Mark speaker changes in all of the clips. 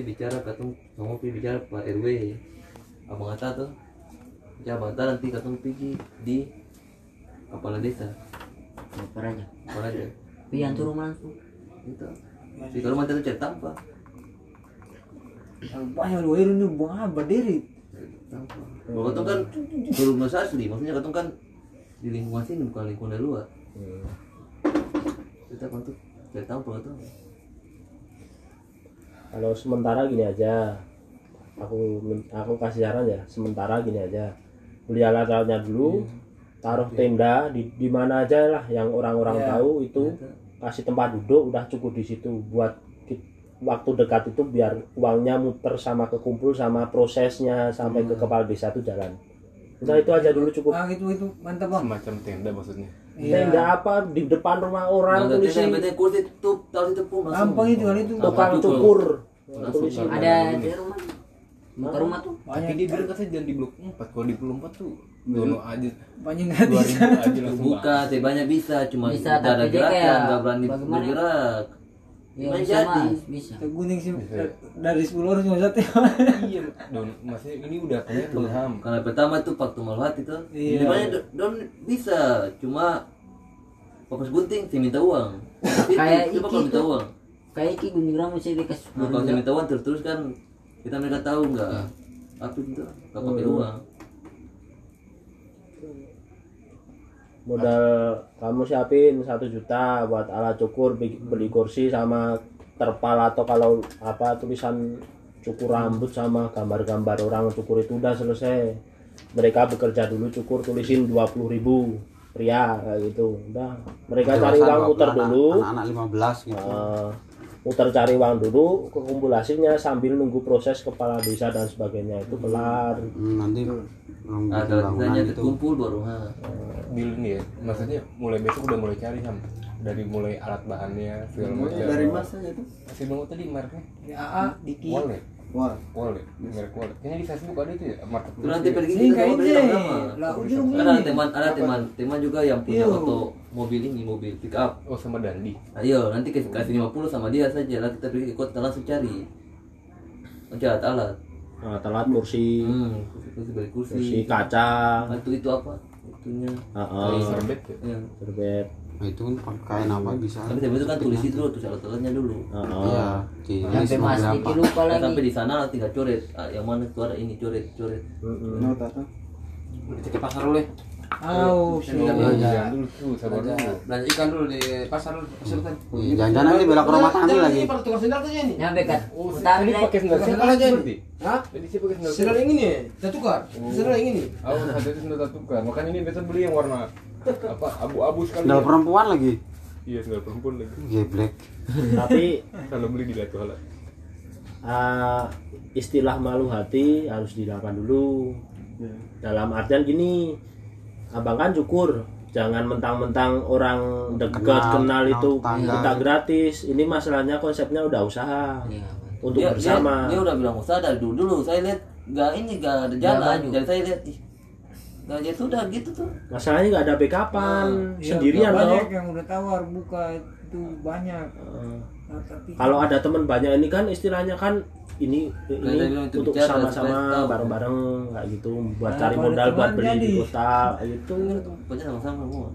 Speaker 1: nanti bicara katong kamu pergi bicara pak rw abang Ata tuh ya abang Ata nanti katong pergi di kepala desa.
Speaker 2: Lapar aja.
Speaker 1: apa aja
Speaker 2: Pian turun langsung.
Speaker 1: itu. Si kalau mantan itu cari tanpa
Speaker 3: Yang banyak lu ini buang berdiri.
Speaker 1: kalau katong kan turun mas asli maksudnya katong kan di lingkungan sini bukan lingkungan luar. Kita kan tuh. Cari tanpa katong
Speaker 4: kalau sementara gini aja. Aku aku kasih saran ya sementara gini aja. Beli alat-alatnya dulu taruh tenda di di mana aja lah yang orang-orang
Speaker 3: Iya.
Speaker 4: tahu itu. Kasih tempat duduk udah cukup di situ buat waktu dekat itu biar uangnya muter sama kekumpul sama prosesnya sampai ke kepala desa itu jalan. Udah itu aja dulu cukup.
Speaker 3: Ah itu itu mantap bang.
Speaker 5: semacam tenda maksudnya
Speaker 4: tenda apa di depan rumah orang
Speaker 1: Nah,
Speaker 4: tulisin
Speaker 1: yang penting kursi tutup di tepung langsung.
Speaker 3: Gampang itu kan itu.
Speaker 4: tukang cukur.
Speaker 2: Ada di rumah. Muka rumah tuh.
Speaker 5: tapi dia bilang katanya jangan di blok 4 kalau di blok 4 tuh dono aja.
Speaker 3: Banyak nggak bisa.
Speaker 5: 2000 aja langsung.
Speaker 1: Buka banyak bisa cuma
Speaker 2: Bisa,
Speaker 1: tidak ada
Speaker 2: tapi dia
Speaker 1: gerakan
Speaker 2: kayak
Speaker 1: nggak berani bergerak
Speaker 2: Iya
Speaker 1: Gimana
Speaker 2: bisa
Speaker 1: jadi
Speaker 2: mas, bisa.
Speaker 3: Terguning sih dari 10 orang cuma satu.
Speaker 5: iya don maksudnya ini udah kayak belham
Speaker 1: karena pertama itu waktu maluhat itu.
Speaker 3: Iya.
Speaker 1: gimana don, don bisa cuma Papas gunting saya minta uang.
Speaker 2: Kayak
Speaker 1: itu,
Speaker 2: Iki
Speaker 1: kalau minta
Speaker 2: tuh.
Speaker 1: uang.
Speaker 2: Kayak Iki gunting rambut saya dikasih.
Speaker 1: Kalau minta uang terus terus kan kita mereka tahu nggak? Apa itu nggak pakai uang
Speaker 4: modal kamu siapin satu juta buat alat cukur beli kursi sama terpal atau kalau apa tulisan cukur rambut sama gambar-gambar orang cukur itu udah selesai. Mereka bekerja dulu cukur tulisin 20.000 ribu pria kayak gitu. Udah. Mereka cari uang muter dulu.
Speaker 6: anak-anak 15 gitu.
Speaker 4: Eh, muter cari uang dulu kekumpul hasilnya sambil nunggu proses kepala desa dan sebagainya. Itu kelar.
Speaker 6: Hmm, nanti
Speaker 1: ada
Speaker 6: gitu
Speaker 1: kumpul baru ha.
Speaker 5: di ini ya maksudnya mulai besok udah mulai cari ham? Dari mulai alat bahannya segala macam
Speaker 7: dari mas aja tuh.
Speaker 5: Masih bangun tadi mereknya
Speaker 3: Ya? AA Diki.
Speaker 5: wallet
Speaker 7: wah
Speaker 5: wallet merek wallet kayaknya di Facebook ada itu ya? Marketplace
Speaker 1: terus nanti
Speaker 5: ya?
Speaker 1: pergi
Speaker 3: Sini
Speaker 1: kita
Speaker 3: kayak
Speaker 1: mau beli
Speaker 3: ini.
Speaker 1: lama
Speaker 3: Lah
Speaker 1: kan ada
Speaker 3: begini.
Speaker 1: teman ada teman teman juga yang punya
Speaker 3: Iya.
Speaker 1: auto mobil ini mobil pick up
Speaker 5: oh sama Dandi.
Speaker 1: Ayo nanti kasih kasih 50 sama dia saja. Lah kita pergi ke kota langsung cari. Alat alat.
Speaker 4: Nah, telat kursi.
Speaker 1: Hmm kursi beli kursi.
Speaker 4: Kursi kaca.
Speaker 1: Itu itu apa itunya
Speaker 4: Heeh.
Speaker 5: serbet ya
Speaker 1: ya.
Speaker 4: serbet
Speaker 6: nah, itu kan pakai apa bisa
Speaker 1: tapi tapi itu kan tulis itu tulis alat alatnya dulu
Speaker 4: Heeh.
Speaker 6: iya di
Speaker 2: Sampai mas Diki lupa
Speaker 1: Nah, sampai
Speaker 2: lagi.
Speaker 1: di sana tinggal coret ah, yang mana itu ada ini coret coret
Speaker 4: Mm-mm.
Speaker 7: nota tuh
Speaker 8: Kita ke pasar dulu ya.
Speaker 3: Au, sudah.
Speaker 5: oh, jangan dulu tuh sabar dulu
Speaker 8: Belanja ikan dulu di pasar dulu. Kan.
Speaker 6: Iya, jangan-jangan nih bela ke rumah tani lagi
Speaker 8: Ini pada tukar sendal tuh ini.
Speaker 2: Nyampe kan.
Speaker 5: oh tadi
Speaker 2: lah.
Speaker 5: pakai sendal siapa
Speaker 8: sendal aja ini. Hah?
Speaker 5: jadi siapa pakai sendal
Speaker 8: Sendal yang ini kita tukar. Sendal yang ini.
Speaker 5: Oh, satu itu sendal tukar. Makanya ini besok beli yang warna apa abu-abu sekali.
Speaker 6: sendal perempuan lagi
Speaker 5: Iya, sendal perempuan lagi.
Speaker 6: geblek
Speaker 4: tapi
Speaker 5: Kalau beli di Latu Halal.
Speaker 4: ah, istilah malu hati harus dilakukan dulu dalam artian gini abang kan cukur jangan mentang-mentang orang dekat
Speaker 6: Kenal,
Speaker 4: kenal, itu kita gratis. Ini masalahnya konsepnya udah usaha
Speaker 2: Iya.
Speaker 4: untuk
Speaker 1: dia,
Speaker 4: bersama.
Speaker 1: dia, dia udah bilang usaha dari dulu dulu. Saya lihat nggak ini nggak ada jalan. Jadi saya lihat ih nggak jadi sudah gitu tuh.
Speaker 4: Masalahnya nggak ada backupan.
Speaker 3: Ya,
Speaker 4: sendirian loh.
Speaker 3: banyak yang udah tawar buka itu banyak. Nah, tapi
Speaker 4: kalau ada teman banyak ini kan istilahnya kan ini ini
Speaker 1: itu
Speaker 4: untuk sama-sama bareng-bareng kayak gitu buat
Speaker 3: Nah,
Speaker 4: cari modal buat beli di kota kayak gitu
Speaker 1: pokoknya sama-sama semua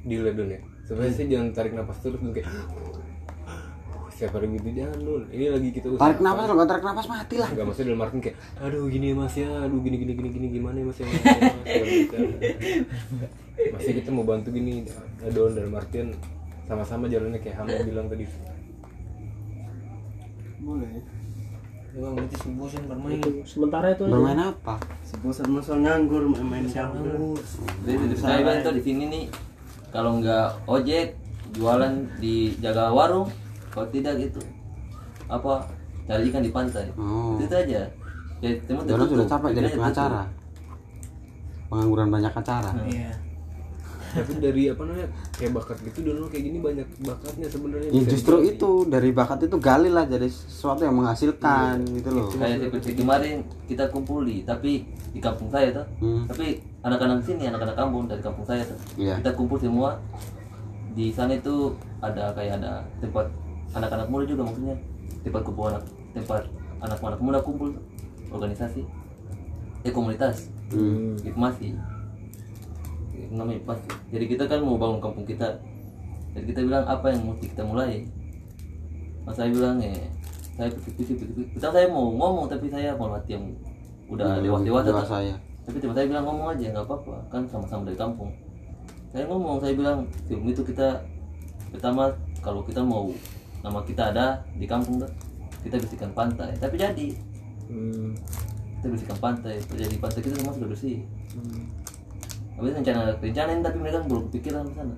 Speaker 5: Di Ledon ya. Sebenarnya sih jangan tarik napas terus dulu kayak siapa hari gitu jangan Nun. Ini lagi kita usaha.
Speaker 6: tarik nafas kalau nggak tarik nafas mati lah
Speaker 5: Enggak maksudnya dalam artian kayak aduh gini ya mas ya, aduh gini gini gini gini gimana ya mas ya. Mas, ya, mas?" Segala macam. Masih kita mau bantu gini, adon dalam artian sama-sama jalannya kayak Hamid bilang tadi.
Speaker 7: boleh.
Speaker 8: Emang berarti si bosan bermain.
Speaker 4: sementara itu aja.
Speaker 6: bermain apa?
Speaker 7: Si bosan masal nganggur main campur
Speaker 1: jadi saya bilang tuh di sini nih kalau nggak ojek jualan di jaga warung kalau tidak gitu apa cari ikan di pantai.
Speaker 6: Oh.
Speaker 1: Itu aja. Ya teman
Speaker 6: Jono sudah capek jadi pengacara. pengangguran banyak acara.
Speaker 3: Iya.
Speaker 5: Tapi dari apa namanya kayak bakat gitu dulu kayak gini banyak bakatnya sebenarnya.
Speaker 6: ya justru
Speaker 5: digali.
Speaker 6: itu dari bakat itu gali lah jadi sesuatu yang menghasilkan gitu loh
Speaker 1: kayak seperti kemarin kita kumpuli tapi di kampung saya tuh
Speaker 6: Hmm.
Speaker 1: tapi anak-anak sini anak-anak kampung dari kampung saya tuh
Speaker 6: Iya.
Speaker 1: kita kumpul semua di sana itu ada kayak ada tempat anak-anak muda juga maksudnya tempat kumpul anak tempat anak-anak muda kumpul organisasi eh komunitas
Speaker 6: Hmm.
Speaker 1: Itu namanya Hikmasi jadi kita kan mau bangun kampung kita. Jadi kita bilang apa yang mesti kita mulai? Mas saya bilang eh saya pikir-pikir Pertama saya mau ngomong tapi saya mau hati yang udah dewasa dewasa
Speaker 6: dewasa ya
Speaker 1: tapi teman saya bilang ngomong aja nggak apa-apa. Kan sama-sama dari kampung. Saya ngomong saya bilang film itu kita pertama kalau kita mau nama kita ada di kampung kan kita bersihkan pantai. Tapi jadi.
Speaker 4: Hmm.
Speaker 1: kita bersihkan pantai jadi pantai kita semua sudah bersih.
Speaker 4: Hmm.
Speaker 1: Habis rencana rencanain tapi mereka belum kepikiran ke sana.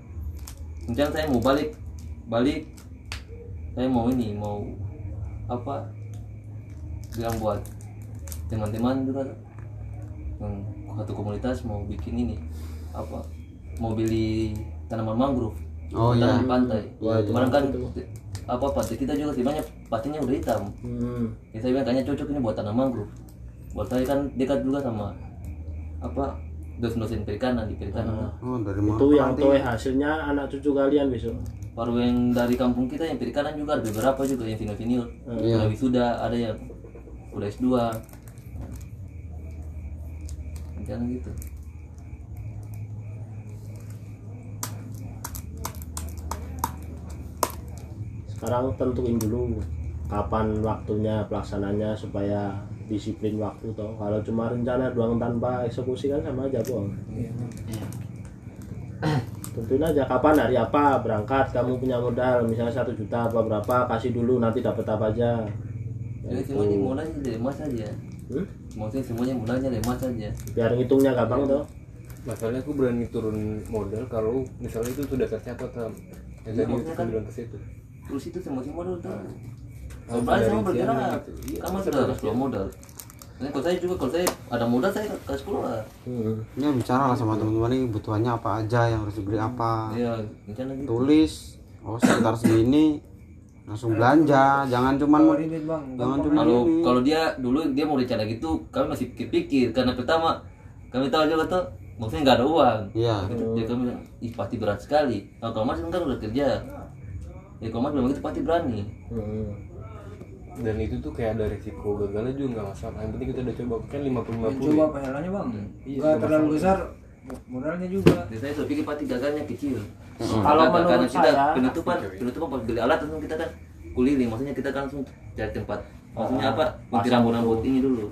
Speaker 1: Rencana saya mau balik balik. Saya mau ini mau apa? Bilang buat teman-teman juga yang satu komunitas mau bikin ini apa? Mau beli tanaman mangrove.
Speaker 6: Oh, iya.
Speaker 1: di pantai.
Speaker 4: Itu
Speaker 1: kemarin kan apa pantai kita juga sih banyak pastinya udah hitam.
Speaker 4: Hmm.
Speaker 1: ya saya bilang kayaknya cocok ini buat tanam mangrove. Buat saya kan dekat juga sama apa dosen-dosen perikanan di perikanan
Speaker 6: oh dari mana?
Speaker 4: Itu yang tuh hasilnya anak cucu kalian besok.
Speaker 1: baru yang dari kampung kita yang perikanan juga ada beberapa juga yang senior senior
Speaker 6: Iya.
Speaker 1: udah wisuda ada yang udah S2 rencana gitu.
Speaker 4: Sekarang tentuin dulu kapan waktunya pelaksananya supaya disiplin waktu toh. Kalau cuma rencana doang tanpa eksekusi kan sama aja bohong. Tentuin aja kapan hari apa berangkat kamu punya modal misalnya satu juta apa berapa kasih dulu nanti dapat apa aja.
Speaker 1: jadi semuanya mulanya dari emas aja
Speaker 4: Hmm?
Speaker 1: maksudnya semuanya mulanya dari emas aja
Speaker 4: Biar ngitungnya gampang toh.
Speaker 5: masalahnya aku berani turun modal kalau misalnya itu sudah tercatat yang
Speaker 1: Iya,
Speaker 5: tadi aku
Speaker 1: kan-
Speaker 5: ke situ
Speaker 1: terus itu semua semua modal tuh
Speaker 5: Ada
Speaker 1: sama bergerak.
Speaker 5: gitu. Iya,
Speaker 1: kamu
Speaker 5: harus
Speaker 1: sudah harus keluar modal. Nah, kalau saya juga kalau saya ada modal saya kasih keluar
Speaker 4: Hmm.
Speaker 6: ya bicara lah sama teman-teman ini kebutuhannya apa aja yang harus dibeli apa.
Speaker 1: Iya rencana gitu.
Speaker 6: Tulis oh sekitar segini langsung belanja. Jangan cuman
Speaker 3: Kalau ribet bang
Speaker 6: jangan cuman
Speaker 1: kalau
Speaker 6: ini.
Speaker 1: kalau dia dulu dia mau rencana gitu kami masih pikir-pikir. Karena pertama kami tahu juga tuh maksudnya nggak ada uang.
Speaker 6: Iya.
Speaker 1: Jadi kami ih pasti berat sekali. Nah, kalau mas kan udah kerja. Ya kalau mas bilang gitu pasti berani.
Speaker 4: Hmm.
Speaker 5: Dan itu tuh kayak ada risiko gagalnya juga nggak masalah. Yang penting kita udah coba. Kan lima puluh lima
Speaker 3: Ya,
Speaker 5: puluh
Speaker 3: coba pahalanya bang?
Speaker 5: Iya,
Speaker 3: nggak terlalu
Speaker 5: masalah.
Speaker 3: besar modalnya juga.
Speaker 1: Jadi saya sudah pikir pasti gagalnya kecil.
Speaker 4: Kalau
Speaker 1: Karena-
Speaker 4: menurut
Speaker 1: karena kita
Speaker 4: saya-
Speaker 1: penutupan penutupan pas beli alat langsung kita kan kuliling maksudnya kita kan langsung cari tempat. Maksudnya apa? ganti rambut-rambut ini dulu.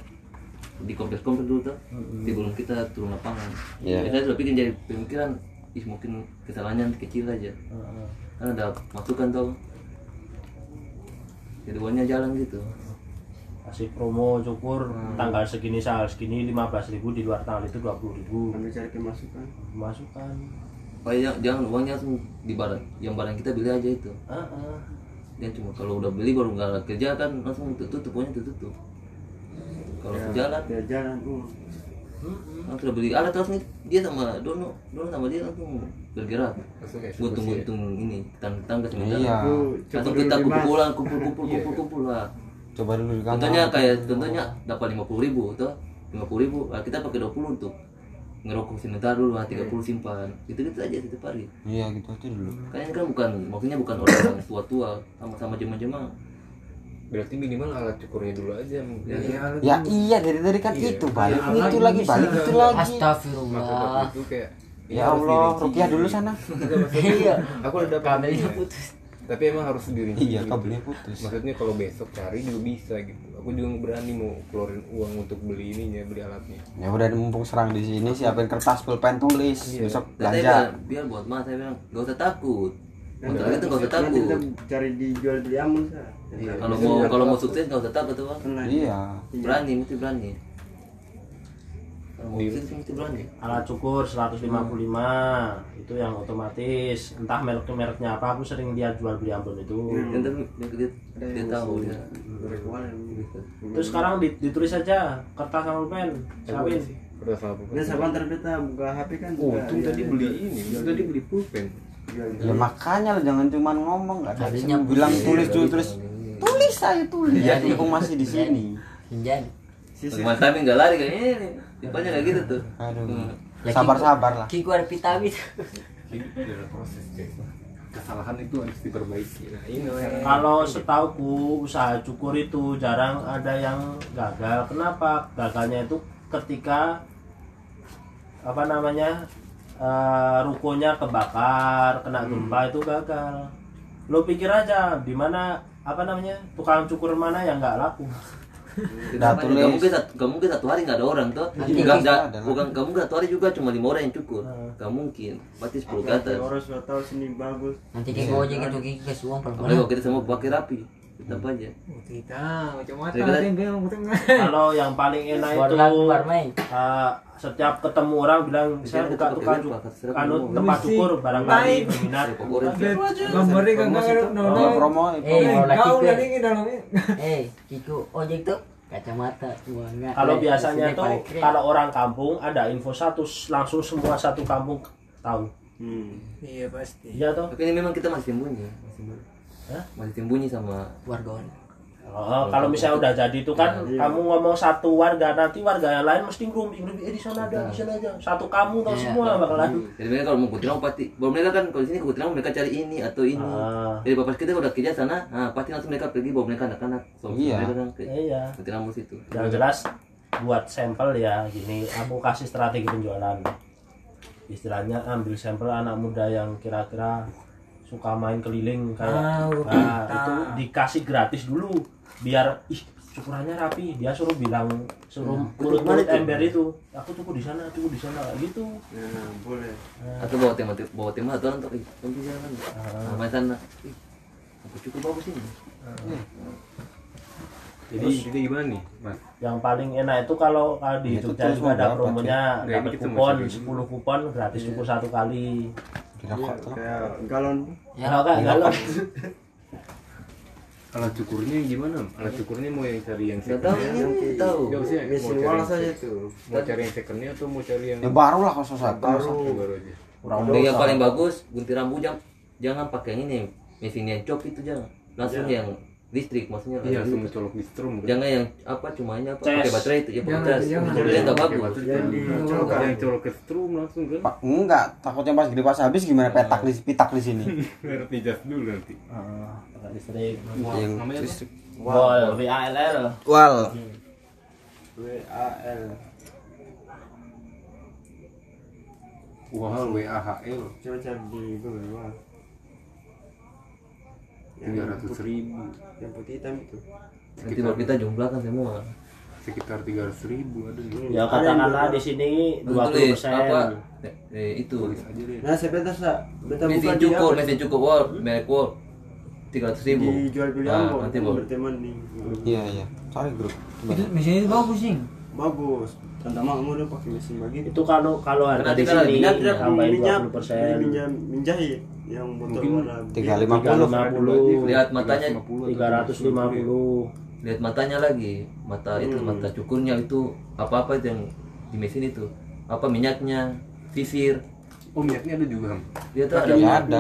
Speaker 1: Di kompleks kompleks dulu tuh. Sebelum kita turun lapangan.
Speaker 6: Iya.
Speaker 1: Jadi saya sudah pikir jadi pemikiran ih mungkin kesalahannya kecil aja. Kan ada masukan tuh keduanya jalan gitu
Speaker 4: kasih promo cukur tanggal segini sal segini 15.000 di luar tanggal itu 20.000
Speaker 7: Kami cari kemasukan.
Speaker 4: masukan
Speaker 1: oh jangan, jangan uangnya langsung di barang yang barang kita beli aja itu
Speaker 4: Heeh.
Speaker 1: dan cuma kalau udah beli baru nggak kerja kan langsung tutup pokoknya tutup kalau jalan
Speaker 7: Ya jalan. Uh.
Speaker 1: Sudah beli alat terus nih dia sama Dono. Dono sama dia langsung bergerak. Gue tunggu
Speaker 5: eksekusi ya.
Speaker 1: tunggu ini tangga tangga sama
Speaker 6: iya
Speaker 1: langsung
Speaker 7: coba
Speaker 1: kita kumpulan kumpul kumpul kumpul kumpul lah.
Speaker 6: Coba dulu di kamar.
Speaker 1: Contohnya kayak contohnya dapat lima puluh ribu tuh lima puluh ribu nah, kita pakai dua puluh untuk ngerokok sebentar dulu lah tiga puluh simpan. Itu gitu aja setiap hari.
Speaker 6: Iya gitu aja dulu.
Speaker 1: Kayaknya kan bukan maksudnya bukan orang tua tua sama sama jema jema
Speaker 5: berarti minimal alat cukurnya dulu aja
Speaker 3: ya,
Speaker 6: ya iya dari tadi kan
Speaker 5: Iya.
Speaker 6: itu balik
Speaker 5: Iya,
Speaker 6: itu lagi balik itu lagi
Speaker 2: Astagfirullah.
Speaker 5: itu kayak
Speaker 6: ya
Speaker 5: harus
Speaker 6: Allah rupiah dulu sana
Speaker 2: Iya.
Speaker 5: aku udah dapat
Speaker 2: Kabelnya
Speaker 5: ininya.
Speaker 2: putus.
Speaker 5: tapi emang harus dirinci
Speaker 6: iya
Speaker 5: gitu.
Speaker 6: kabelnya putus
Speaker 5: maksudnya kalau besok cari juga bisa gitu aku juga berani mau keluarin uang untuk beli ininya beli alatnya
Speaker 6: ya udah mumpung serang di sini siapin kertas pulpen tulis
Speaker 5: Iya.
Speaker 6: besok belanja
Speaker 1: biar buat mas saya bilang gak usah takut Motor itu gak usah
Speaker 7: Nanti kita
Speaker 1: takut
Speaker 7: cari dijual di Amun sa.
Speaker 5: Iya.
Speaker 1: kalau mau kalau mau sukses usah takut tuh bang.
Speaker 7: Tenang.
Speaker 6: iya.
Speaker 1: Berani mesti berani. Kalau mau sukses mesti berani.
Speaker 4: Alat cukur 155 itu yang otomatis. Entah merek-mereknya apa aku sering lihat jual beli Ambon itu.
Speaker 1: Dan tapi dia, tahu dia. gitu.
Speaker 4: terus sekarang di- ditulis aja kertas sama pulpen Sawin
Speaker 5: udah sama pulpen.
Speaker 7: Beta buka HP kan.
Speaker 5: oh untung tadi beli ini tadi beli pulpen
Speaker 7: Jual.
Speaker 6: ya makanya lo jangan cuma ngomong nggak yang bilang
Speaker 2: pusing.
Speaker 6: tulis dulu terus tulis saya tulis
Speaker 2: Iya,
Speaker 6: ya mumpung masih di sini
Speaker 2: Hinjan.
Speaker 7: Sisi.
Speaker 1: Mas kami nggak lari kayak ini tipenya kayak gitu tuh
Speaker 6: aduh
Speaker 1: Hmm.
Speaker 2: Ya,
Speaker 6: sabar sabar lah
Speaker 2: Kiku ada vitamin.
Speaker 5: jadi ada proses kayak kesalahan itu harus diperbaiki nah ini
Speaker 4: Kalau setauku usaha cukur itu jarang ada yang gagal. Kenapa? Gagalnya itu ketika apa namanya eh, rukonya kebakar, kena gempa itu gagal. Lo pikir aja di mana apa namanya tukang cukur mana yang nggak laku?
Speaker 1: Gak
Speaker 6: tulis.
Speaker 1: mungkin satu, gak mungkin satu hari nggak ada orang tuh.
Speaker 2: Nanti
Speaker 1: Gak,
Speaker 6: kita
Speaker 1: gak,
Speaker 6: ada.
Speaker 1: bukan gak mungkin satu hari juga cuma lima orang yang cukur.
Speaker 4: Hmm.
Speaker 1: Gak mungkin. Berarti sepuluh ke atas.
Speaker 7: orang sudah tahu sini bagus
Speaker 2: Nanti kayak gojek itu kiki ke
Speaker 1: Apalagi
Speaker 2: pelan
Speaker 1: kalau kita semua pakai rapi. Tetap aja.
Speaker 3: Tempe yang tengah.
Speaker 4: Kalau yang paling enak itu eh, setiap ketemu orang bilang saya buka tukang cukur, anu tempat cukur barangkali berminat.
Speaker 1: Pokoknya
Speaker 3: Gambarnya kan nggak
Speaker 6: Oh, promo.
Speaker 2: Eh,
Speaker 3: Kau
Speaker 2: ke.
Speaker 3: dari ini dalamnya.
Speaker 2: Eh, Kiku ojek tuh kacamata uangnya.
Speaker 4: Kalau
Speaker 2: Eh,
Speaker 4: biasanya tuh kalau orang kampung ada info satu langsung semua satu kampung tahu.
Speaker 7: hmm.
Speaker 3: Iya pasti.
Speaker 4: Iya toh.
Speaker 1: Tapi ini memang kita masih sembunyi. Masih sembunyi.
Speaker 4: Hah?
Speaker 1: Masih sembunyi sama
Speaker 2: warga orang.
Speaker 4: Oh, kalau misalnya udah jadi itu kan kamu ngomong satu warga nanti warga yang lain mesti grooming grooming eh di sana ada di sana aja satu kamu tahu
Speaker 2: Iya,
Speaker 4: semua bakalan
Speaker 1: Jadi mereka kalau mau kuntilanak pasti, kalau mereka kan kalau di sini kuntilanak mereka cari ini atau ini.
Speaker 4: Ah.
Speaker 1: Jadi bapak kita udah kerja sana, nah, pasti langsung mereka pergi bawa mereka anak-anak. So,
Speaker 6: Iya.
Speaker 1: Mereka kan ke
Speaker 4: iya
Speaker 1: kuntilanak situ.
Speaker 4: yang jelas buat sampel ya gini aku kasih strategi penjualan istilahnya ambil sampel anak muda yang kira-kira suka main keliling kayak
Speaker 3: Ah, udah
Speaker 4: nah, itu dikasih gratis dulu biar ih cukurannya rapi. Dia suruh bilang suruh mulut-mulut ember itu. Aku cukup di sana cukup di sana gitu.
Speaker 7: Nah, boleh.
Speaker 1: Atau bawa tema bawa tema atau untuk kan?
Speaker 4: Ah.
Speaker 1: Nah, main sana. Ih, aku cukup bagus ini.
Speaker 5: jadi jadi gimana nih mas?
Speaker 4: yang paling enak itu kalau kalau di
Speaker 6: Ya, itu
Speaker 4: Jogja
Speaker 6: terus
Speaker 4: juga ada promonya dapat kupon
Speaker 5: masih dulu.
Speaker 4: 10 kupon gratis cukur satu kali
Speaker 6: Kira kok tuh.
Speaker 7: kayak galon.
Speaker 2: Ya,
Speaker 4: kalau kan kalau
Speaker 5: alat cukurnya gimana alat cukurnya mau yang cari yang second
Speaker 1: tahu. ini, tahu.
Speaker 5: Nggak usah
Speaker 7: mesin
Speaker 5: mau cari
Speaker 7: wal
Speaker 5: yang
Speaker 7: saja. tuh
Speaker 5: mau cari yang secondnya atau mau cari yang
Speaker 6: Ya baru lah kalau susah.
Speaker 7: baru
Speaker 5: Yang baru aja.
Speaker 1: Yang paling bagus gunting rambut jangan jangan pakai yang ini mesin yang cop itu jangan. Langsung yang listrik maksudnya.
Speaker 5: iya
Speaker 1: langsung
Speaker 5: langsung colok di strum kan
Speaker 1: Jangan yang apa cuma ini apa? Pakai baterai itu ya pakai
Speaker 3: Jangan,
Speaker 1: cas. yang nggak bagus.
Speaker 7: yang di
Speaker 5: Colok- yang colok ke strum langsung kan?
Speaker 6: Pak, enggak, takutnya pas gede pas habis gimana? Petak di pitak di sini.
Speaker 5: harus dijas dulu nanti.
Speaker 4: Ah, pakai listrik.
Speaker 6: Yang listrik.
Speaker 4: Wall V A L L.
Speaker 6: Wal.
Speaker 7: W A L.
Speaker 5: Wah, WAHL
Speaker 7: coba cari di Google yang
Speaker 5: tiga ratus ribu
Speaker 7: yang putih hitam itu
Speaker 1: Nanti baru kita jumlahkan semua.
Speaker 5: sekitar tiga ratus ribu ada nih
Speaker 4: ya katakanlah di sini 20
Speaker 1: tulis
Speaker 4: persen
Speaker 1: apa? Eh, eh, itu
Speaker 7: nah sebentar sa beta buka
Speaker 1: mesin
Speaker 7: di
Speaker 1: cukur,
Speaker 7: apa?
Speaker 1: mesin cukur wall, merek wall. Tiga ratus ribu.
Speaker 7: dijual beli
Speaker 1: Nah,
Speaker 7: ambo
Speaker 1: nanti baru.
Speaker 7: berteman grup
Speaker 6: Iya iya. Cari grup.
Speaker 3: Itu mesin itu bagus sih.
Speaker 7: bagus tante makmu udah pakai mesin begitu
Speaker 4: itu kalau kalau harga di
Speaker 1: kan
Speaker 4: sini
Speaker 1: minyak
Speaker 7: minyak
Speaker 4: 20 persen
Speaker 7: minyak menjahit yang botol
Speaker 5: Mungkin
Speaker 6: Tiga lima puluh.
Speaker 4: 350
Speaker 1: Lihat matanya.
Speaker 4: 350
Speaker 1: lihat matanya lagi. Mata itu
Speaker 7: Hmm.
Speaker 1: mata cukurnya itu apa apa itu yang di mesin itu. Apa minyaknya sisir.
Speaker 5: Oh minyaknya ada juga. Ham?
Speaker 1: dia tuh ada.
Speaker 6: Ya ada.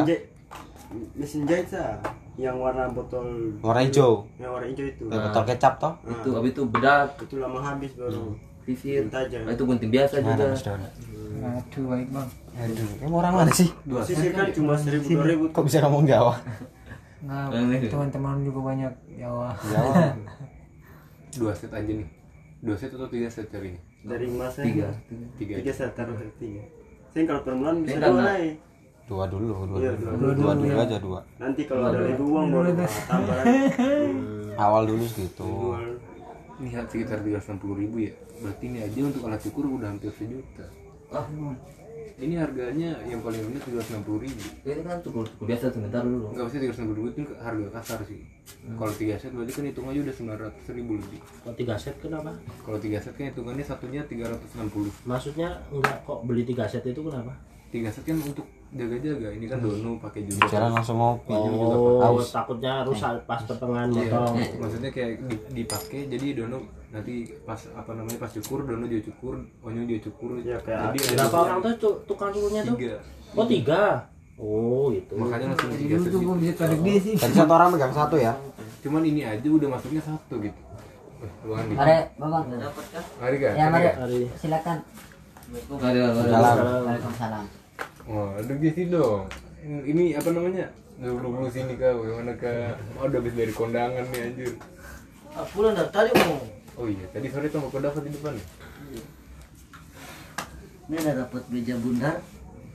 Speaker 7: Mesin jahit. Sa. Yang warna botol
Speaker 6: Warna hijau.
Speaker 7: yang warna hijau itu.
Speaker 6: Kayak botol kecap toh.
Speaker 1: itu habis itu bedak.
Speaker 7: Itu lama habis baru
Speaker 1: sisir
Speaker 7: tajam
Speaker 1: nah, itu gunting biasa juga
Speaker 6: Mana Mas Daun?
Speaker 3: Aduh baik bang.
Speaker 6: Aduh, kamu orang mana sih?
Speaker 7: sisir kan cuma seribu dua ribu
Speaker 6: Kok bisa ngomong Jawa?
Speaker 3: Nah, teman-teman juga banyak Jawa.
Speaker 6: Jawa.
Speaker 5: dua set aja nih dua set atau tiga set carinya
Speaker 7: dari masa
Speaker 1: tiga
Speaker 5: tiga
Speaker 7: tiga
Speaker 5: aja
Speaker 7: saya taruh dari tiga saya kalau permulaan bisa
Speaker 1: Saya
Speaker 7: dua naik
Speaker 6: Dua dulu, dua
Speaker 7: Iya,
Speaker 6: dulu.
Speaker 7: dua
Speaker 6: Dua dulu aja dua.
Speaker 7: nanti kalau ada lebih uang baru tambah.
Speaker 6: Awal dulu segitu.
Speaker 5: Ini sekitar tiga ratus ribu ya? Berarti ini aja untuk alat cukur udah hampir sejuta.
Speaker 1: Ah
Speaker 5: ini harganya yang paling rendah tiga ratus ribu.
Speaker 1: Ini kan cukur cukur biasa sebentar dulu.
Speaker 5: Nggak usah tiga ratus ribu itu harga kasar sih. Kalau tiga set berarti kan hitungannya udah sembilan ratus ribu lebih.
Speaker 4: Kok tiga set kenapa?
Speaker 5: Kalau tiga set kan hitungannya satunya tiga ratus enam puluh.
Speaker 4: Maksudnya enggak kok beli tiga set itu kenapa?
Speaker 5: Tiga set kan untuk jaga-jaga ini kan dono pakai juga
Speaker 6: Jalan langsung ngopi.
Speaker 4: oh
Speaker 6: Haus.
Speaker 4: takutnya rusak pas pertengahan
Speaker 5: Iya,
Speaker 4: motong
Speaker 5: maksudnya kayak di- dipakai jadi dono nanti pas apa namanya pas cukur dono dia cukur onyo dia cukur
Speaker 7: Ya, kayak
Speaker 5: jadi ada
Speaker 4: berapa orang tuh tukang cukurnya tuh
Speaker 5: tiga
Speaker 4: oh tiga oh gitu
Speaker 5: makanya langsung tiga gitu.
Speaker 3: sih.
Speaker 6: Tadi satu orang megang satu ya.
Speaker 5: cuman ini aja udah masuknya satu gitu Eh,
Speaker 2: Mari, Babang.
Speaker 5: mari kan
Speaker 2: Ya, mari.
Speaker 4: hari
Speaker 2: Silakan.
Speaker 6: Dalam.
Speaker 2: Waalaikumsalam.
Speaker 5: Oh ada di sini dong. Ini apa namanya? Dulu dulu sini kau gimana kak? Oh, udah habis dari kondangan nih anjir.
Speaker 9: Ah, pulang dari tadi mau.
Speaker 5: oh iya tadi sore tuh mau kau dapat di depan.
Speaker 9: Ini ada dapat meja bundar.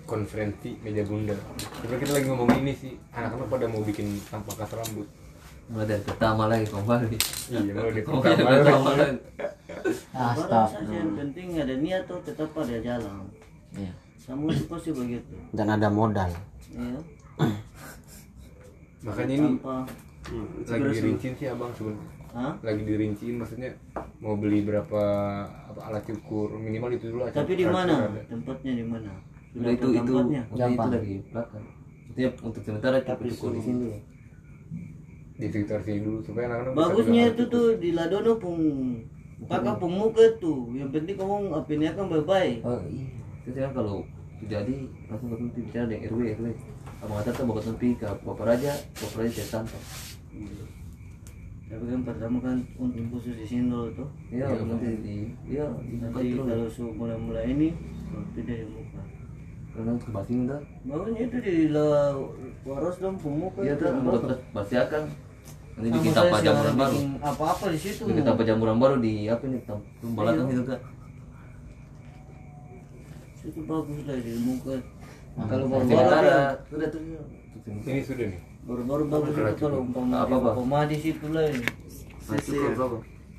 Speaker 5: konferensi meja bunda tapi kita lagi ngomong ini sih anak-anak pada mau bikin tanpa kas rambut.
Speaker 1: Mulai dari pertama lagi kembali
Speaker 5: iya mau di
Speaker 1: iya,
Speaker 5: pertama
Speaker 1: lagi.
Speaker 9: Saja yang penting ada niat tuh tetap ada jalan.
Speaker 6: Iya.
Speaker 9: Kamu itu pasti begitu.
Speaker 6: dan ada modal
Speaker 9: Iya.
Speaker 5: makanya ini
Speaker 9: Tanpa
Speaker 5: lagi dirinciin sih abang sebenarnya
Speaker 9: Hah?
Speaker 5: lagi dirinciin maksudnya mau beli berapa apa alat cukur minimal itu dulu aja
Speaker 9: Tapi di mana? Tempatnya di mana?
Speaker 1: Udah itu itu
Speaker 9: tempatnya?
Speaker 1: itu belakang. Itu untuk sementara cukup cukup di sini.
Speaker 5: di sekitar sini dulu supaya anak-anak bisa
Speaker 9: Bagusnya itu tuh di Ladono pun kakak pun muka tuh. Yang penting kamu apinya kan baik-baik.
Speaker 1: Oh iya. Itu kan kalau jadi langsung ketemu bicara dengan RW RW. Abang kata tuh bapak tempi ke bapak raja, bapak raja saya tanpa.
Speaker 9: Tapi kan pertama kan untuk khusus di sini dulu tuh.
Speaker 1: Iya, nanti di iya
Speaker 9: Nanti kalau su mulai-mulai ini tidak di muka.
Speaker 1: Karena untuk basin dah.
Speaker 9: Bagusnya itu di la waros dong pemuka.
Speaker 1: Iya tuh buat basi akan. Nanti bikin tapa jamuran baru.
Speaker 9: bikin Apa-apa di situ.
Speaker 1: Bikin tapa jamuran baru di apa nih tam belakang itu kan.
Speaker 9: Itu bagus lah di muka. Kalau
Speaker 1: Baru
Speaker 9: baru-baru
Speaker 1: sementara sudah tuh.
Speaker 5: ini sudah nih
Speaker 9: baru-baru bagus itu kalau umpama
Speaker 1: Apa,
Speaker 9: umpama di situ lah.
Speaker 1: Berapa?